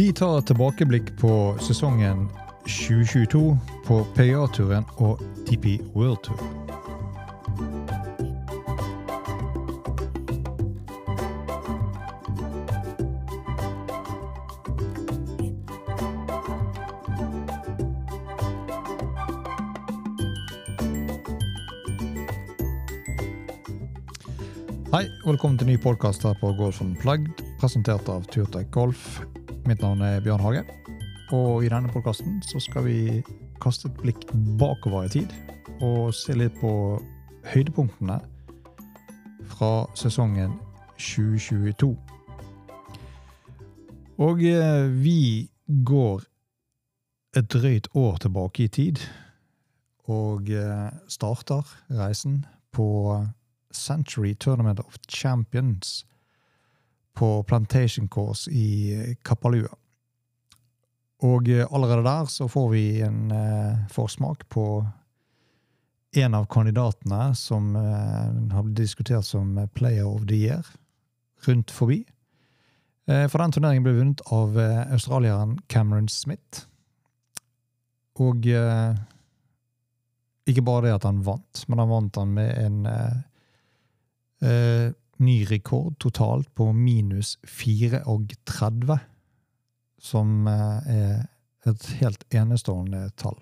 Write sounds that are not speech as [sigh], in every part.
Vi tar tilbakeblikk på sesongen 2022 på PGA-turen og TP World Tour. Hei, velkommen til ny podkast her på Golf Unplugged, presentert av Turtech Golf. Mitt navn er Bjørn Hage, og i denne podkasten skal vi kaste et blikk bakover i tid og se litt på høydepunktene fra sesongen 2022. Og eh, vi går et drøyt år tilbake i tid og eh, starter reisen på Century Tournament of Champions på Plantation Course i Kapalua. Og eh, allerede der så får vi en eh, forsmak på en av kandidatene som eh, har blitt diskutert som Player of the Year rundt forbi. Eh, for den turneringen ble vunnet av eh, australieren Cameron Smith. Og eh, ikke bare det at han vant, men han vant han med en eh, eh, ny rekord totalt på minus 34, som eh, er et helt enestående tall.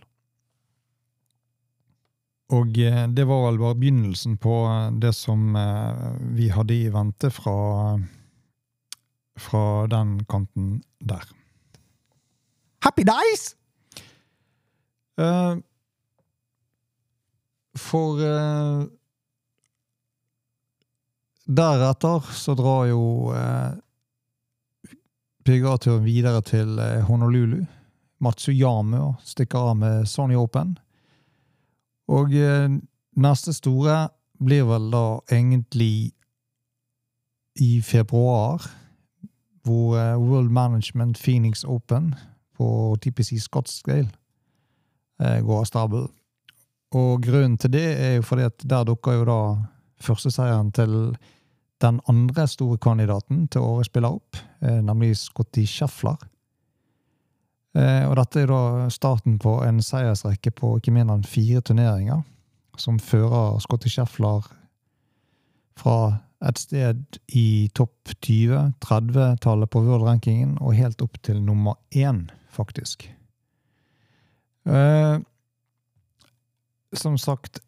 Og eh, det var vel bare begynnelsen på det som eh, vi hadde i vente fra, fra den kanten der. Happy days! Eh, for eh, deretter så drar jo eh, PGA-turen videre til eh, Honolulu. Matsuyama stikker av med Sony Open. Og eh, neste store blir vel da egentlig i februar, hvor eh, World Management Phoenix Open på TPC Scottsdale eh, går av stabelen. Og grunnen til det er jo fordi at der dukker jo da førsteseieren til den andre store kandidaten til året spiller opp, eh, nemlig Scotty Scheffler. Eh, og dette er da starten på en seiersrekke på ikke mindre enn fire turneringer, som fører Scotty Scheffler fra et sted i topp 20, 30-tallet på world-rankingen, og helt opp til nummer én, faktisk. Eh, som sagt,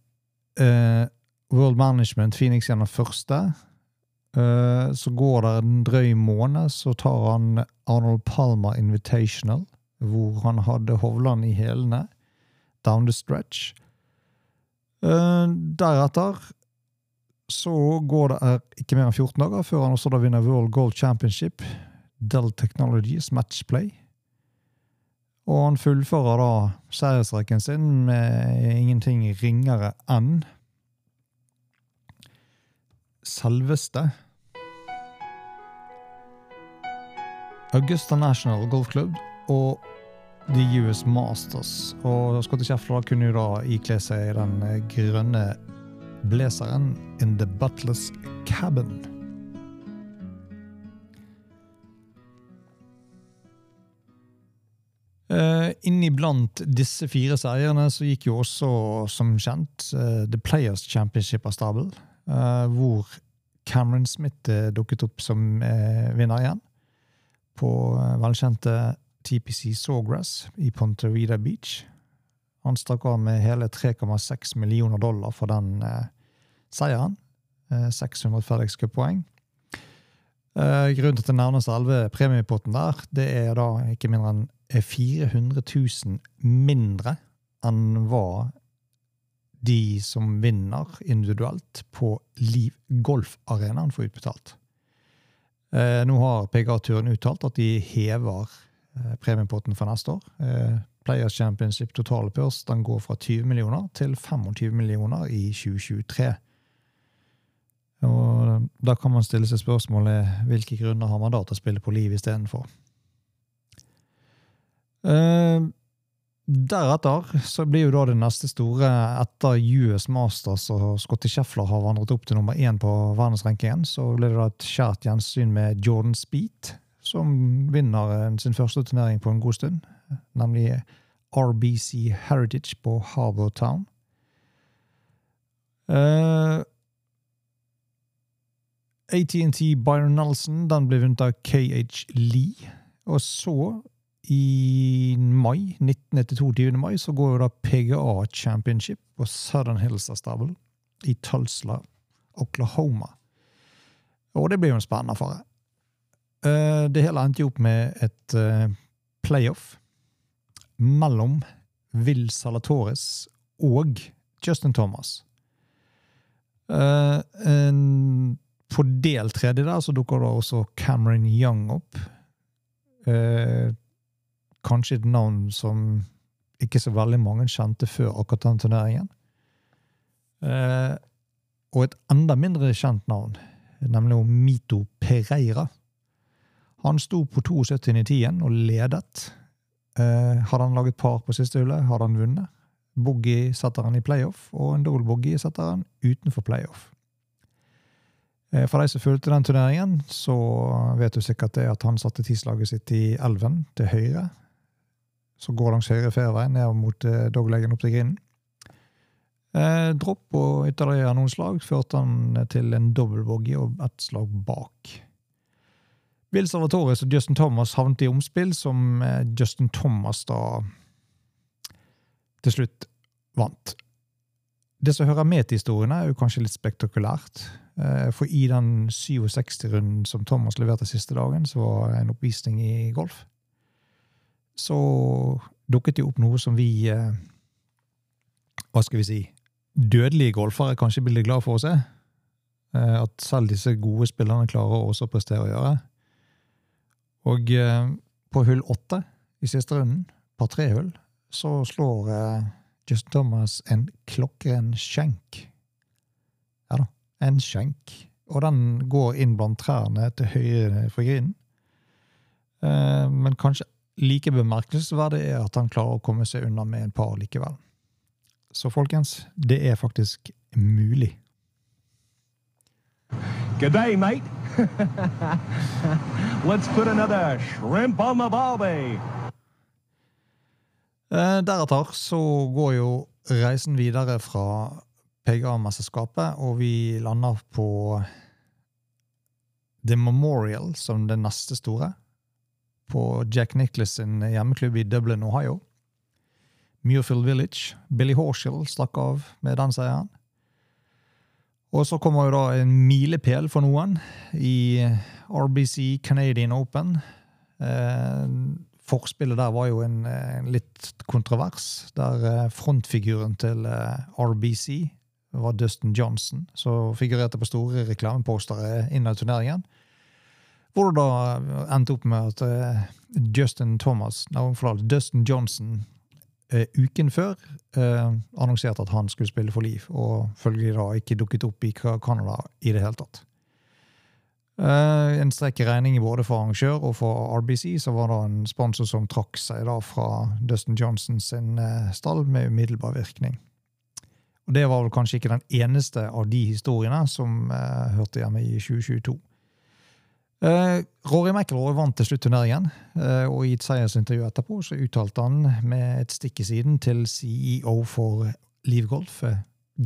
eh, World Management Phoenix gjennom første. Eh, så går det en drøy måned, så tar han Arnold Palmer Invitational, hvor han hadde Hovland i hælene. Down the stretch. Eh, deretter så går det ikke mer enn 14 dager før han også da vinner World Gold Championship, Dell Technologies Matchplay. Og han fullfører da seiersrekken sin med ingenting ringere enn selveste Augusta National Golf Club og The US Masters. Og Scotty Scheffler kunne jo da ikle seg den grønne blazeren In The Butlers Cabin. Uh, Inniblant disse fire seierne så gikk jo også, som kjent, uh, The Players Championship av stabel, hvor Cameron Smith dukket opp som vinner igjen. På velkjente TPC Sawgrass i Ponterida Beach. Han stakk av med hele 3,6 millioner dollar for den seieren. 600 FedEx Cup-poeng. grunnen til at det nærmer seg selve premiepotten der, det er da ikke mindre enn 400 000 mindre enn hva de som vinner individuelt på Liv Golf-arenaen får utbetalt. Eh, nå har PGA-turen uttalt at de hever eh, premiepotten for neste år. Eh, Players Championship totale purs den går fra 20 millioner til 25 millioner i 2023. Og Da kan man stille seg spørsmålet hvilke grunner har man da til å spille på Liv istedenfor. Uh, deretter så blir jo da det neste store etter US Masters og Scotty Scheffler har vandret opp til nummer én på verdensrankingen, så blir det da et kjært gjensyn med Jordan Speed, som vinner eh, sin første turnering på en god stund, nemlig RBC Heritage på Harbour Town. Uh, ATNT Byron Nelson den ble vunnet av KH Lee. Og så, i mai, 19. til 22. mai, så går jo da PGA Championship på Southern Hills Stable i Tulsa, Oklahoma. Og det blir jo en spennende affære. Uh, det hele endte jo opp med et uh, playoff mellom Will Salatores og Justin Thomas. Uh, på del tredje der så dukker da også Cameron Young opp. Kanskje et navn som ikke så veldig mange kjente før akkurat den turneringen. Eh, og et enda mindre kjent navn, nemlig Mito Pereira. Han sto på 72 i tiden og ledet. hadde han laget par på siste hullet, hadde han vunnet. Boogie setter han i playoff, og en double boogie setter han utenfor playoff. Eh, for de som fulgte den turneringen, så vet du sikkert det at han satte tislaget sitt i elven til høyre. Så går langs høyre fairway ned mot eh, dogleggen opp til grinden. Eh, dropp og ytterligere noen slag førte han til en dobbeltbogey og ett slag bak. Bill Salvatores og Justin Thomas havnet i omspill, som eh, Justin Thomas da til slutt vant. Det som hører med til historien, er jo kanskje litt spektakulært. Eh, for i den 67-runden som Thomas leverte siste dagen, så var det en oppvisning i golf. Så dukket det opp noe som vi eh, Hva skal vi si Dødelige golfere kanskje blir glad for å se. Eh, at selv disse gode spillerne klarer også å prestere å gjøre. Og på hull åtte i siste runden, par tre-hull, så slår uh, Justin Thomas en klokkeren skjenk. Ja da, en skjenk. Og den går inn blant trærne til høyre for grinen. Uh, men kanskje like bemerkelsesverdig er at han klarer å komme seg unna med en par likevel. Så folkens, det er faktisk mulig. Good day, mate. [laughs] Let's put another shrimp on the barbie. Eh, deretter så går jo reisen videre fra PGA-mesterskapet, og vi lander på The Memorial som det neste store. På Jack Nicholas sin hjemmeklubb i Dublin, Ohio. Muirfield Village. Billy Horshill stakk av med den seieren. Og så kommer jo da en milepæl for noen i RBC Canadian Open. Eh, forspillet der var jo en, en litt kontrovers, der eh, frontfiguren til eh, RBC var Dustin Johnson, som figurerte på store reklamepostere innen turneringen. Hvor det da endte opp med at uh, Justin Thomas, nei, forlåt, Dustin Johnson uh, uken før uh, annonserte at han skulle spille for Liv, og følgelig da ikke dukket opp i Canada i det hele tatt. En strekk regning både for arrangør og for RBC, så var det en sponsor som trakk seg da fra Dustin Johnson uh, stall med umiddelbar virkning. Og Det var vel kanskje ikke den eneste av de historiene som hørte hjemme i 2022. Rory McIlroy vant til slutt turneringen, og i et seiersintervju etterpå så uttalte han med et stikk i siden til CEO for Liv Golf,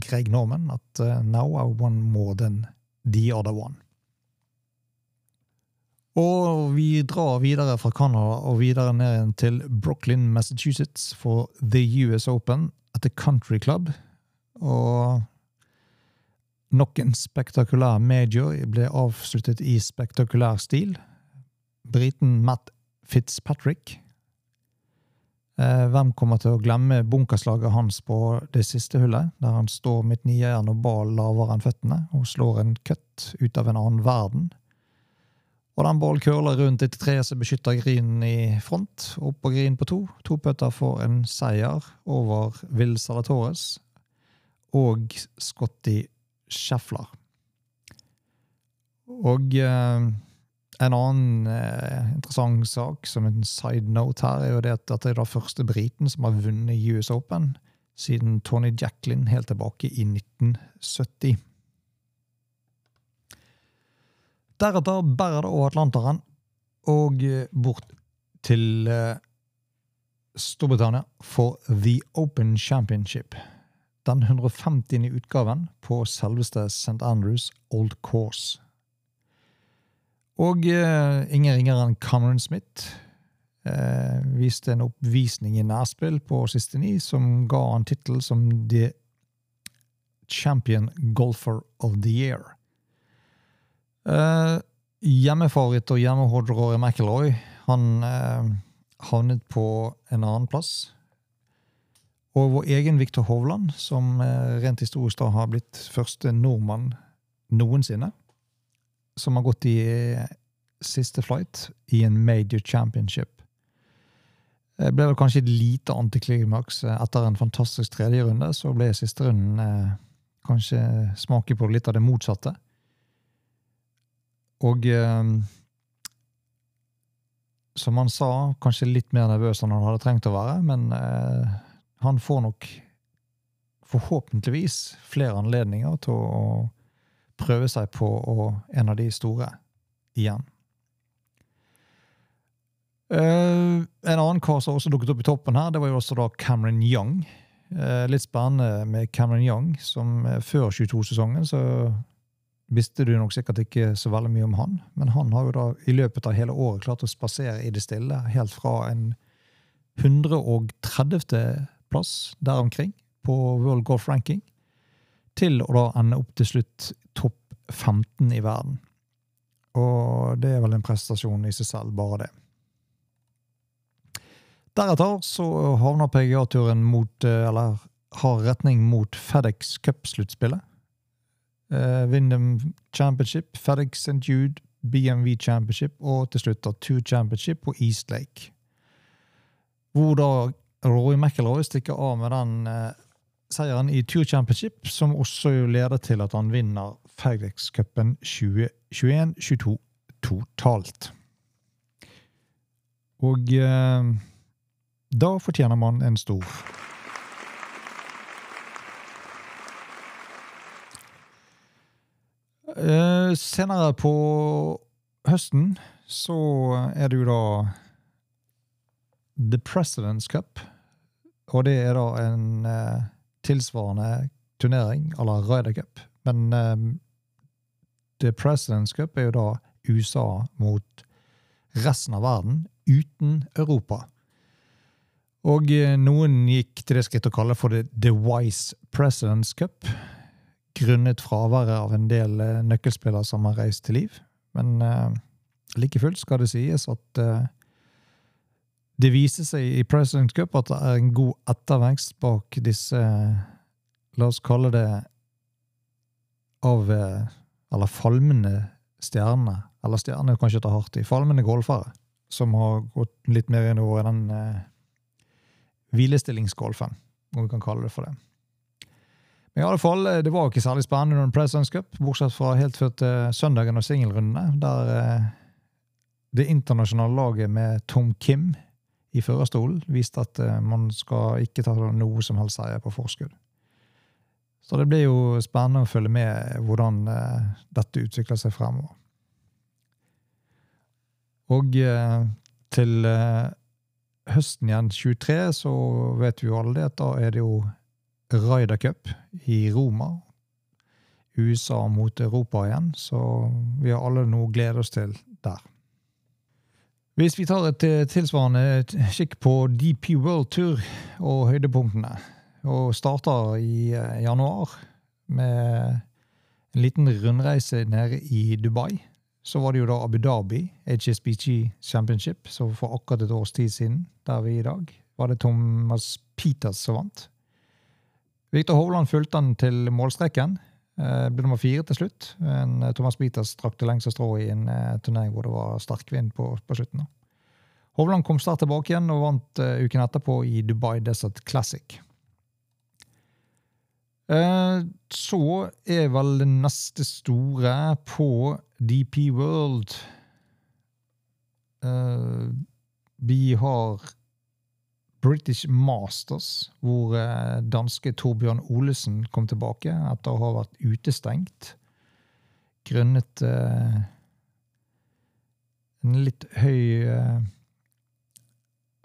Greg Norman, at now I won more than the other one. Og vi drar videre fra Canada og videre ned til Brooklyn, Massachusetts for The US Open at The Country Club. Og nok en spektakulær major ble avsluttet i spektakulær stil. Briten Matt Fitzpatrick. Eh, hvem kommer til å glemme bunkerslaget hans på det siste hullet, der han står midt nieren og ball lavere enn føttene og slår en cut ut av en annen verden? Og den ballen curler rundt et tre som beskytter grinen i front. Opp på grinen på to. To putter får en seier over Will Salatores og Scotty Scheffler. Og eh, en annen eh, interessant sak som en side note her, er jo det at dette er den første briten som har vunnet US Open siden Tony Jacklin helt tilbake i 1970. Deretter bærer det over Atlanteren. og eh, bort til eh, Storbritannia for The Open Championship. Den 150. utgaven på selveste St. Andrews Old Course. Og eh, ingen ringere enn Cameron Smith eh, viste en oppvisning i nærspill på siste ni som ga han tittel som The Champion Golfer of the Year. Eh, hjemmefavoritt og hjemmehord Rory McIlroy han eh, havnet på en annen plass. Og vår egen Viktor Hovland, som eh, rent historisk da har blitt første nordmann noensinne, som har gått i eh, siste flight i en major championship. Det ble vel kanskje et lite antiklimaks etter en fantastisk tredje runde. Så ble siste runden eh, kanskje smake på litt av det motsatte. Og eh, som han sa, kanskje litt mer nervøs enn han hadde trengt å være, men eh, han får nok forhåpentligvis flere anledninger til å prøve seg på å, en av de store igjen. Uh, en annen kar som også dukket opp i toppen her, det var jo også da Cameron Young. Uh, litt spennende med Cameron Young, som uh, før 22-sesongen så visste du nok sikkert ikke så veldig mye om han, men han har jo da i løpet av hele året klart å spasere i det stille, helt fra en 130. plass der omkring på World Golf Ranking, til å da ende opp til slutt topp 15 i verden. Og det er vel en prestasjon i seg selv, bare det. Deretter så havner PGA-turen mot, eller har retning mot FedEx Cup-sluttspillet. Uh, Windham Championship, FedEx St. Jude, BMV Championship og til slutt da Two Championship på East Lake. Hvor da Rory McIlroy stikker av med den eh, seieren i Tour Championship, som også leder til at han vinner FedEx-cupen 2021-22 totalt. Og eh, da fortjener man en stor. eh, senere på høsten så er det jo da The President's Cup. Og det er da en uh, tilsvarende turnering à la Ryder Cup. Men uh, The President's Cup er jo da USA mot resten av verden uten Europa. Og noen gikk til det skritt å kalle for det The Wise President's Cup grunnet fraværet av en del eh, nøkkelspillere som har reist til liv. Men uh, like fullt skal det sies at uh, det viser seg i President Cup at det er en god ettervekst bak disse La oss kalle det av Eller falmende stjerner. Eller stjerner kanskje ta hardt i. Falmende golfere. Som har gått litt mer inn over den eh, hvilestillingsgolfen, om vi kan kalle det for det. Men i alle fall, eh, det var ikke særlig spennende under Presidents Cup, bortsett fra helt før til søndagen og singelrundene, der eh, det internasjonale laget med Tom Kim i førerstolen vist at eh, man skal ikke ta noe som helst seier på forskudd. Så det blir jo spennende å følge med hvordan dette utvikler seg fremover. Og til høsten igjen, 23, så vet vi jo alle det at da er det jo Ryder Cup i Roma. USA mot Europa igjen, så vi har alle noe å glede oss til der. Hvis vi tar et eh, tilsvarende kikk på DP World Tour og høydepunktene, og starter i eh, januar med en liten rundreise nede i Dubai, så var det jo da Abu Dhabi, HSBG Championship, så for akkurat et års tid siden, der vi i dag, var det Thomas Peters som vant. Viktor Hovland fulgte han til målstreken. Eh, ble nummer fire til slutt. En, eh, Thomas Bitas trakk det lengste strået i en eh, turnering hvor det var sterk vind på, på slutten. Hovland kom snart tilbake igjen og vant uken etterpå i Dubai Desert Classic. Så er vel det neste store på DP World Vi har British Masters, hvor eh, danske Torbjørn Olesen kom tilbake etter å ha vært utestengt grunnet eh, en litt høy eh,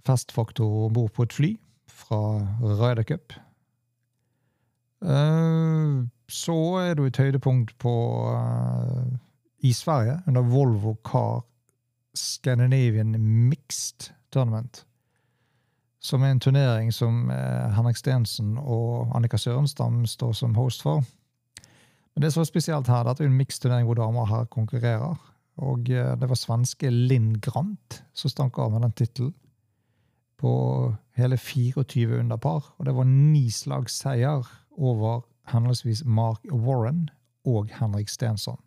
festfaktor om bord på et fly fra Ryder Cup. Eh, så er det et høydepunkt på eh, i Sverige, under Volvo Car Scandinavian Mixed Tournament. Som er en turnering som eh, Henrik Stensen og Annika Sørenstam står som host for. Men det som er spesielt her, er at det er en mixed turnering hvor damer her konkurrerer. Og eh, det var svenske Linn Grant som stank av med den tittelen. På hele 24 under par. Og det var ni slags seier over henholdsvis Mark Warren og Henrik Stensson.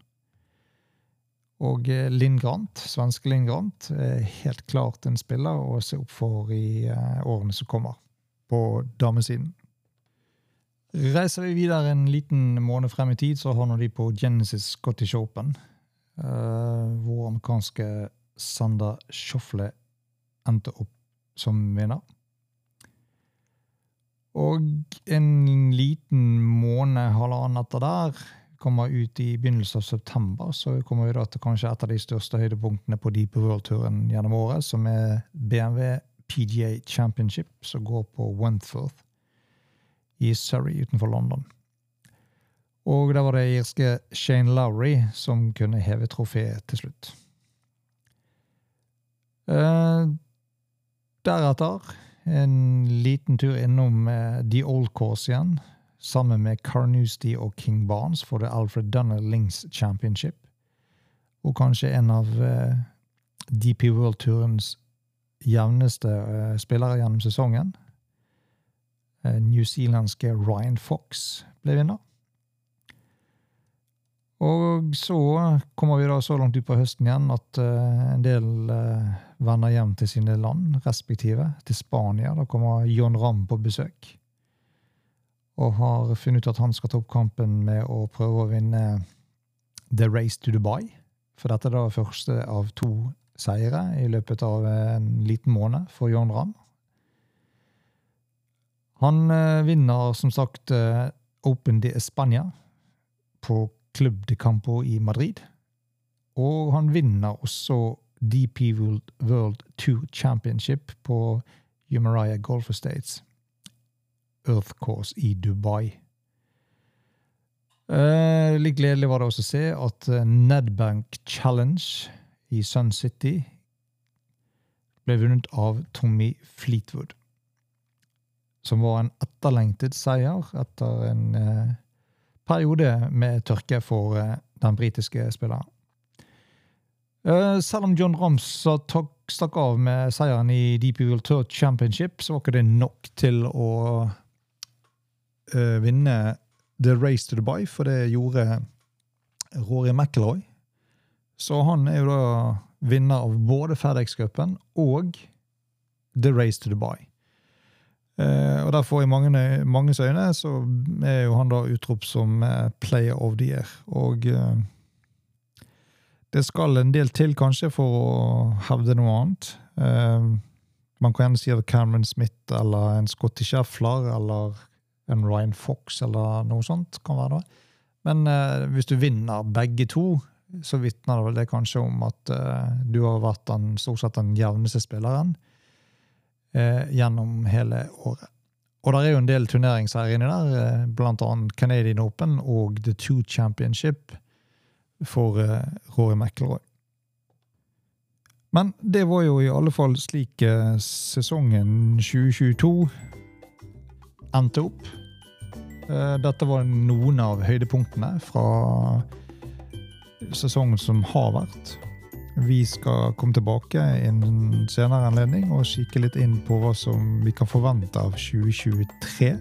Og eh, Linn Grant, svenske Linn Grant, er helt klart en spiller å se opp for i eh, årene som kommer, på damesiden. Reiser vi videre en liten måned frem i tid, så havner de på Genesis Scottish Open. Hvor amerikanske Sander Schofle endte opp som vinner. Og en liten måned, halvannen etter der, kommer ut i begynnelsen av september, så kommer vi da til kanskje et av de største høydepunktene på Deep World-turen gjennom året, som er BMW PGA Championship, som går på Wentworth i Surrey utenfor London. Og der var det irske Shane Lowry som kunne heve trofeet til slutt. Eh, deretter en liten tur innom eh, The Old Course igjen sammen med Carnoustie og King Barnes for det Alfred Dunner Links Championship. Og kanskje en av eh, DP World-turens jevneste eh, spillere gjennom sesongen. Eh, newzealandske Ryan Fox ble vinner. Og så kommer vi da så langt ut på høsten igjen at uh, en del uh, vender hjem til sine land, respektive til Spania. Da kommer John Ramm på besøk og har funnet ut at han skal ta opp kampen med å prøve å vinne The Race to Dubai. For dette er da første av to seire i løpet av en liten måned for John Ramm. Han eh, vinner som sagt eh, Open de España på Club de Campo i Madrid. Og han vinner også DP World Tour Championship på Humaria Golf Estates. Earth Course i Dubai. Eh, litt gledelig var det også å se at eh, Nedbank Challenge i Sun City ble vunnet av Tommy Fleetwood. Som var en etterlengtet seier etter en eh, periode med tørke for eh, den britiske spilleren. Eh, selv om John Rams stakk av med seieren i DP World Tour Championship, så var ikke det nok til å uh, vinne The Race to Dubai, for det gjorde Rory McIlroy. Så han er jo da vinner av både FedEx-cupen og The Race to Dubai. Uh, og derfor, i mange, manges øyne, så er jo han da utropt som uh, player of the year. Og uh, det skal en del til, kanskje, for å hevde noe annet. man kan gjerne si at Cameron Smith eller en Scotty Scheffler eller en Ryan Fox eller noe sånt. kan være det. Men eh, hvis du vinner begge to, så vitner det det kanskje om at eh, du har vært den, stort sett den jevneste spilleren eh, gjennom hele året. Og det er jo en del turneringsherrer inni der, eh, blant annet Canadian Open og The Two Championship for eh, Rory McIlroy. Men det var jo i alle fall slik eh, sesongen 2022 endte opp. Eh, dette var noen av høydepunktene fra sesongen som har vært. Vi skal komme tilbake i en senere anledning og kikke litt inn på hva som vi kan forvente av 2023.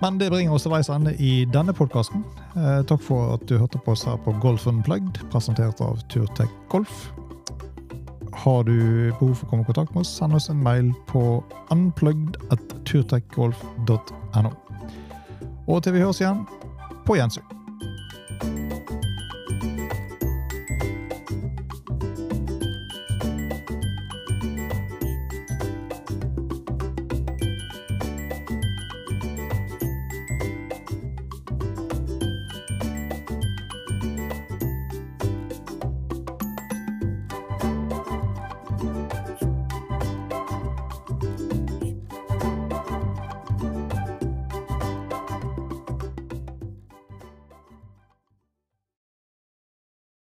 Men det bringer oss til veis ende i denne podkasten. Eh, takk for at du hørte på oss her på Golf Unplugged, presentert av Turtech Golf. Har du behov for å komme i kontakt med oss, send oss en mail på unplugged.turtechgolf.no. Og til vi høres igjen, på gjensyn.